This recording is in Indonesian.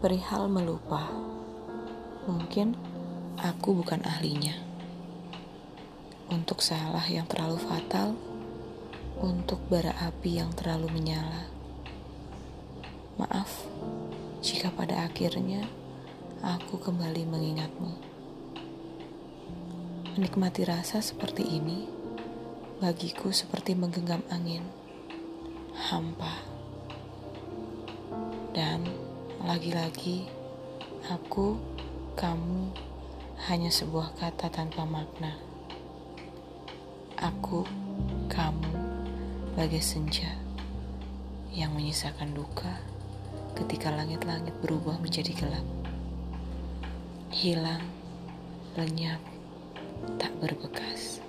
perihal melupa. Mungkin aku bukan ahlinya. Untuk salah yang terlalu fatal, untuk bara api yang terlalu menyala. Maaf jika pada akhirnya aku kembali mengingatmu. Menikmati rasa seperti ini bagiku seperti menggenggam angin, hampa. Dan lagi-lagi, aku, kamu, hanya sebuah kata tanpa makna. Aku, kamu, bagai senja yang menyisakan duka ketika langit-langit berubah menjadi gelap. Hilang, lenyap, tak berbekas.